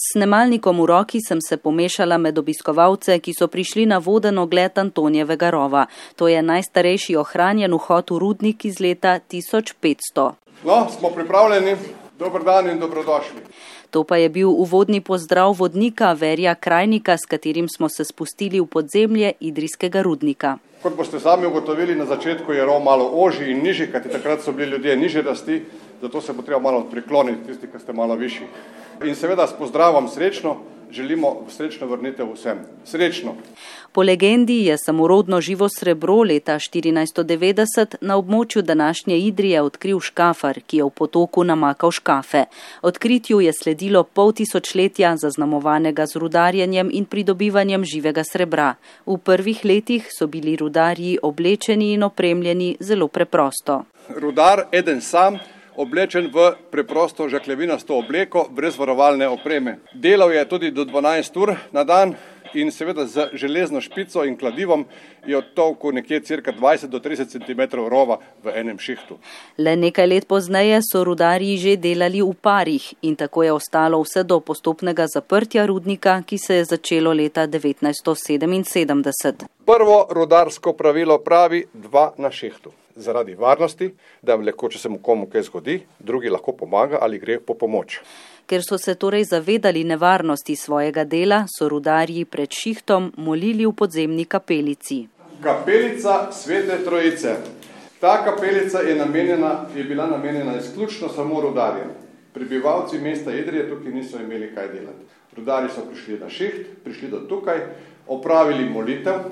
S snemalnikom v roki sem se pomešala med obiskovalce, ki so prišli na voden ogled Antonijevega rova. To je najstarejši ohranjen vhod v rudnik iz leta 1500. No, smo pripravljeni. Dobar dan in dobrodošli. To pa je bil uvodni pozdrav vodnika Verja Krajnika, s katerim smo se spustili v podzemlje Idrijskega rudnika. Kot boste sami ugotovili, na začetku je rov malo ožji in nižji, kajti takrat so bili ljudje nižje rasti, zato se bo treba malo prikloniti tisti, ki ste malo višji. In seveda s pozdravom srečno želimo srečno vrnitev vsem. Srečno. Po legendi je samorodno živo srebro leta 1490 na območju današnje Idrije odkril škafar, ki je v potoku namakal škafe. Odkritju je sledilo pol tisočletja zaznamovanega z rudarjenjem in pridobivanjem živega srebra. V prvih letih so bili rudarji oblečeni in opremljeni zelo preprosto. Rudar eden sam oblečen v preprosto žaklevinasto obleko, brez varovalne opreme. Delal je tudi do 12 ur na dan in seveda z železno špico in kladivom je odtovku nekje cirka 20 do 30 cm rova v enem šihtu. Le nekaj let pozneje so rudarji že delali v parih in tako je ostalo vse do postopnega zaprtja rudnika, ki se je začelo leta 1977. Prvo rudarsko pravilo pravi dva na šihtu zaradi varnosti, da lahko, če se mu komu kaj zgodi, drugi lahko pomaga ali gre po pomoč. Ker so se torej zavedali nevarnosti svojega dela, so rudarji pred šihtom molili v podzemni kapelici. Kapelica Svete Trojice. Ta kapelica je, namenjena, je bila namenjena izključno samo rudarjem. Prebivalci mesta Idrije tukaj niso imeli kaj delati. Rudari so prišli na šiht, prišli do tukaj, opravili molitev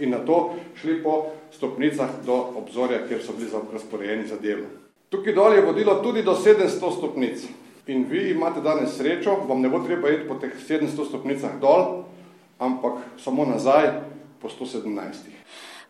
in na to šli po stopnicah do obzorja, kjer so bili razporejeni za delo. Tukaj dol je vodilo tudi do 700 stopnic. In vi imate danes srečo, vam ne bo treba iti po teh 700 stopnicah dol, ampak samo nazaj po 117.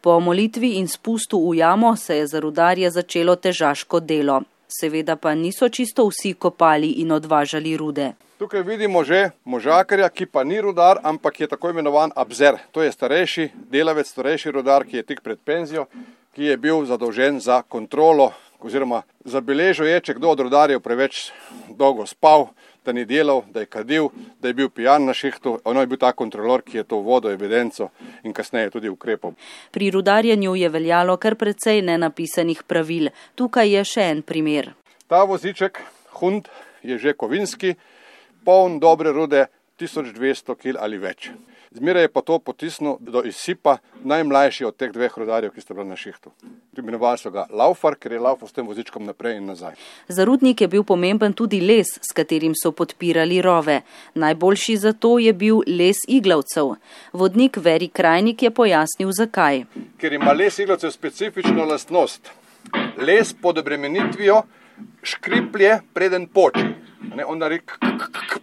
Po molitvi in spustu v jamo se je za rudarje začelo težaško delo. Seveda pa niso čisto vsi kopali in odvažali rude. Tukaj vidimo že možakarja, ki pa ni rudar, ampak je tako imenovan abzer. To je starejši delavec, starejši rudar, ki je tik pred penzijo, ki je bil zadolžen za kontrolo oziroma zabeležil je, če kdo od rudarjev preveč dolgo spal, da ni delal, da je kadil, da je bil pijan na šihtu. Ono je bil ta kontrolor, ki je to vodo evidenco in kasneje tudi ukrepom. Pri rudarjenju je veljalo kar precej nenapisanih pravil. Tukaj je še en primer. Ta voziček, hund, je že kovinski, poln dobre rude, 1200 kg ali več. Zmeraj je pa to potisnil do izsipa najmlajši od teh dveh rudarjev, ki sta bili na šihtu. Imenovali so ga Laufar, ker je laufal s tem vozičkom naprej in nazaj. Za rudnik je bil pomemben tudi les, s katerim so podpirali rove. Najboljši za to je bil les iglavcev. Vodnik Veri Krajnik je pojasnil, zakaj. Ker ima les iglavcev specifično lastnost. Les pod obremenitvijo škriplje preden poči. Ne, on narek,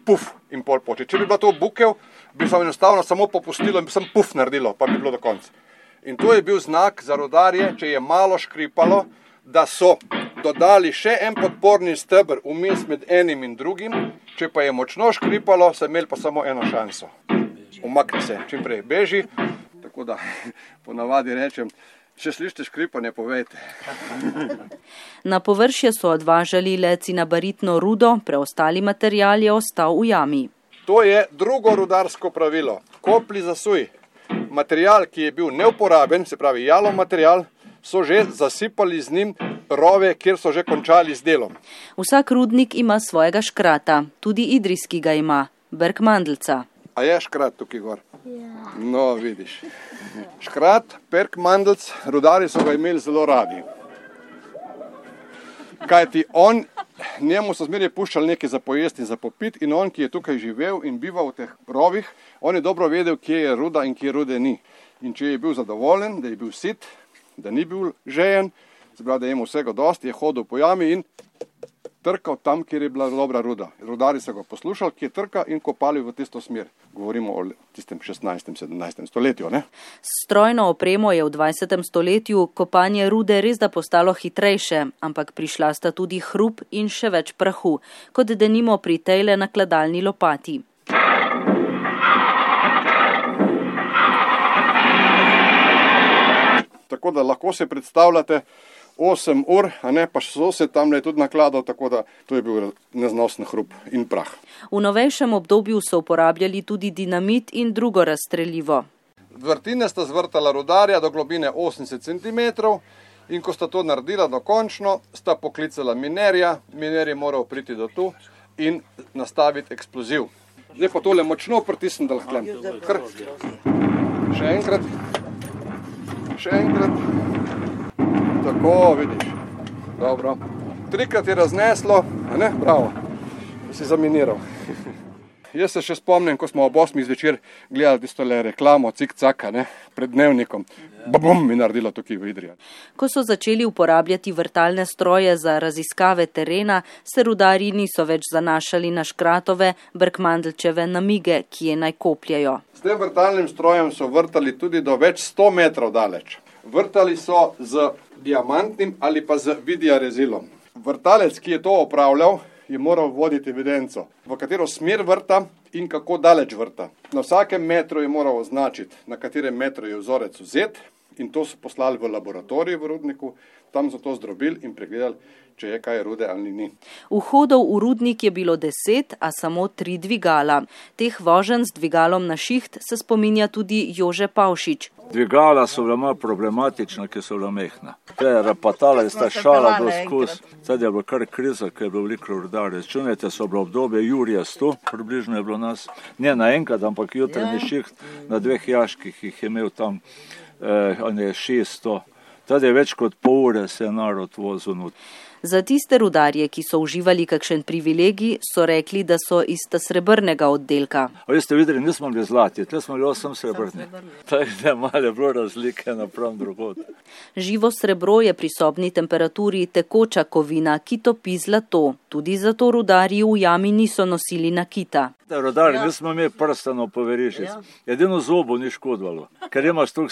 puf in pol poče. Če bi bilo to bukev, bi se enostavno samo popustilo in bi sem puf naredilo, pa bi bilo do konca. In to je bil znak za rodarje, če je malo škripalo, da so dodali še en podporni stebr vmes med enim in drugim, če pa je močno škripalo, so imeli pa samo eno šanso. Umakni se, čim prej beži, tako da ponavadi rečem, Če slišite škripanje, povejte. Na površje so odvažali le cinabaritno rudo, preostali material je ostal v jami. To je drugo rudarsko pravilo. Kopli zasuj. Material, ki je bil neuporaben, se pravi jalov material, so že zasipali z njim rove, kjer so že končali z delom. Vsak rudnik ima svojega škrata, tudi idrijski ga ima, Bergmandelca. A je škrat tukaj gor? Ja. No, vidiš. Škrat, perk mandelc, rudari so ga imeli zelo radi. Kaj ti on, njemu so zmeraj puščali nekaj za pojesti in za popit in on, ki je tukaj živel in bival v teh rovih, on je dobro vedel, kje je ruda in kje rude ni. In če je bil zadovoljen, da je bil sit, da ni bil žejen, pravi, da je imel vsega dosti, je hodil po jami in trkal tam, kjer je bila dobra ruda. Rudari so ga poslušali, ki je trkal in kopali v tisto smer. Govorimo o tistem 16. in 17. stoletju. Ne? Strojno opremo je v 20. stoletju kopanje rude res da postalo hitrejše, ampak prišla sta tudi hrup in še več prahu, kot denimo pri tejle nakladalni lopati. Tako da lahko se predstavljate, 8 ur, a ne pa so se tam le tudi nakladal, tako da to je bil neznosen hrup in prah. V novejšem obdobju so uporabljali tudi dinamit in drugo razstreljivo. Vrtine sta zvrtala rudarja do globine 80 cm in ko sta to naredila dokončno, sta poklicala minerja, miner je moral priti do tu in nastaviti eksploziv. Zdaj pa tole močno pritisnem, da lahko kar. Še enkrat. Še enkrat. Tako, vidiš. Dobro. Trikrat je razneslo, a ne? Bravo. Si zaminiral. Jaz se še spomnim, ko smo ob 8. zvečer gledali tisto reklamo, cik-caka, pred dnevnikom. Bom mi naredila tukaj v Idriji. Ko so začeli uporabljati vrtalne stroje za raziskave terena, se rudarji niso več zanašali na škratove, brkmandlčeve namige, ki je naj kopljajo. S tem vrtalnim strojem so vrtali tudi do več 100 metrov daleč. Vrtali so z diamantnim ali pa z vidiarezilom. Vrtalec, ki je to opravljal, je moral voditi evidenco, v katero smer vrta in kako daleč vrta. Na vsakem metru je moral označiti, na katerem metru je vzorec vzet in to so poslali v laboratorij v rudniku, tam so to zdrobili in pregledali, če je kaj rude ali ni. Vhodov v rudnik je bilo deset, a samo tri dvigala. Teh vožen z dvigalom na šiht se spominja tudi Jože Pavšič. Dvigala so bila malo problematična, ker so bila mehna. Te rapatale sta šala do skus, zdaj je bila kar kriza, ker je bilo veliko rudarjev. Čunajte, so bilo obdobje Jurija 100, približno je bilo nas, ne naenkrat, ampak jutranji šiht na dveh jaških jih je imel tam, eh, ne 600. Tad je več kot pol ure se narod vozil not. Za tiste rudarje, ki so uživali kakšen privilegij, so rekli, da so iz ta srebrnega oddelka. A veste, videli, nismo bili zlati, tle smo bili osem srebrni. Tako da malo bilo razlike napram drugod. Živo srebro je pri sobni temperaturi tekoča kovina, ki topi zlato. Tudi zato rudarji v jami niso nosili nakita. Rodari, ja. nismo imeli prstano poverišic. Ja. Edino zobo ni škodovalo. Ker imaš tu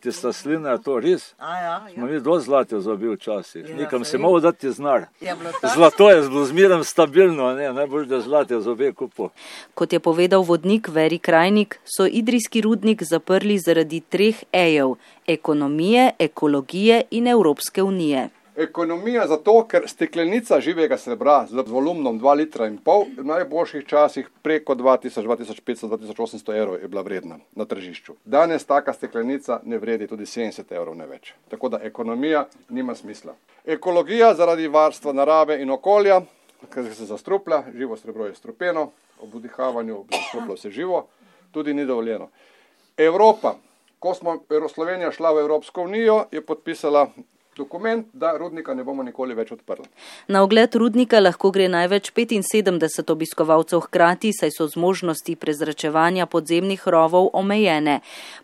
tista slina, to res. A, ja, ja. Smo mi do zlate zobi včasih. Ja, Nekam saj. se mogo dati znar. Je bilo tako? Zlato je bilo zmeraj stabilno, ne? najbolj da zlate zobe kupo. Kot je povedal vodnik Veri Krajnik, so idrijski rudnik zaprli zaradi treh ejev: ekonomije, ekologije in Evropske unije. Ekonomija zato, ker steklenica živega srebra z volumnom 2 litra in pol v najboljših časih preko 2000, 2500, 2800 evrov je bila vredna na tržišču. Danes taka steklenica ne vredi tudi 70 evrov ne več. Tako da ekonomija nima smisla. Ekologija zaradi varstva narave in okolja, ker se zastruplja, živo srebro je strupeno, ob vdihavanju zastruplo se živo, tudi ni dovoljeno. Evropa, ko smo Slovenija šla v Evropsko unijo, je podpisala dokument, da rudnika ne bomo nikoli več odprli. Na ogled rudnika lahko gre največ 75 obiskovalcev hkrati, saj so zmožnosti prezračevanja podzemnih rovov omejene.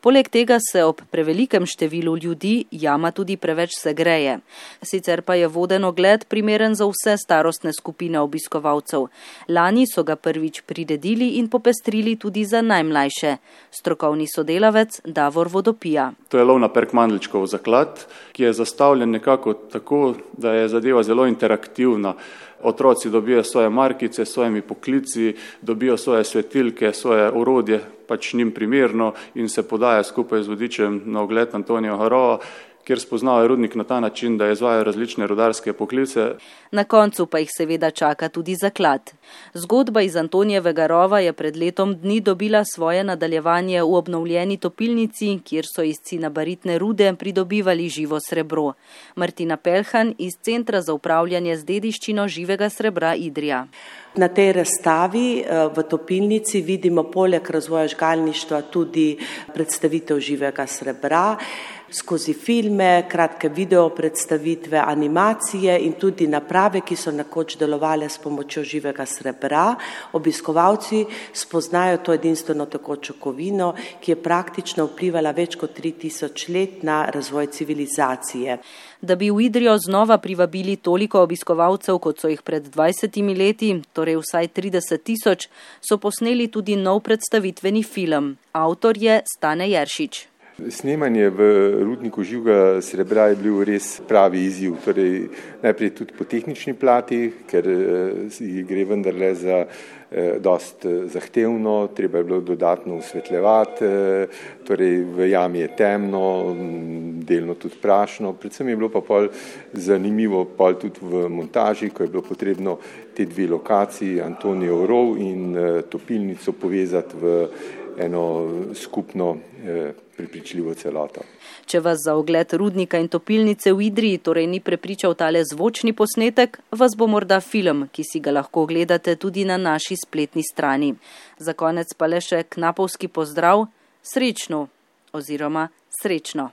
Poleg tega se ob prevelikem številu ljudi jama tudi preveč segreje. Sicer pa je voden ogled primeren za vse starostne skupine obiskovalcev. Lani so ga prvič priredili in popestrili tudi za najmlajše. Strokovni sodelavec Davor Vodopija. To je lov na Perkmandličkov zaklad, ki je zastavljen nekako tako, da je zadeva zelo interaktivna. Otroci dobijo svoje markice svojimi poklici, dobijo svoje svetilke, svoje urodje, pač njim primerno in se podaja skupaj z vodičem na ogled Antonijo Harova, kjer spoznavajo rudnik na ta način, da izvajo različne rudarske poklice. Na koncu pa jih seveda čaka tudi zaklad. Zgodba iz Antonijevega rova je pred letom dni dobila svoje nadaljevanje v obnovljeni topilnici, kjer so iz cinabaritne rude pridobivali živo srebro. Martina Pelhan iz Centra za upravljanje z dediščino živega srebra Idrija. Na tej razstavi v topilnici vidimo poleg razvoja žgalništva tudi predstavitev živega srebra skozi filme, kratke video predstavitve, animacije in tudi naprave, ki so nekoč delovale s pomočjo živega srebra. Obiskovalci spoznajo to edinstveno tekočo kovino, ki je praktično vplivala več kot 3000 let na razvoj civilizacije. Da bi v Idrijo znova privabili toliko obiskovalcev, kot so jih pred 20 leti, torej vsaj 30 tisoč, so posneli tudi nov predstavitveni film. Avtor je Stane Jeršič. Snemanje v rudniku živega srebra je bil res pravi izziv. Torej, najprej tudi po tehnični plati, ker si gre vendarle za dost zahtevno, treba je bilo dodatno osvetljevati, torej v jami je temno, delno tudi prašno, predvsem je bilo pa pol zanimivo pol tudi v montaži, ko je bilo potrebno te dve lokaciji, Antonijev rov in topilnico povezati v eno skupno prepričljivo celoto. Če vas za ogled rudnika in topilnice v Idriji torej ni prepričal tale zvočni posnetek, vas bo morda film, ki si ga lahko ogledate tudi na naši spletni strani. Za konec pa le še knapovski pozdrav, srečno oziroma srečno.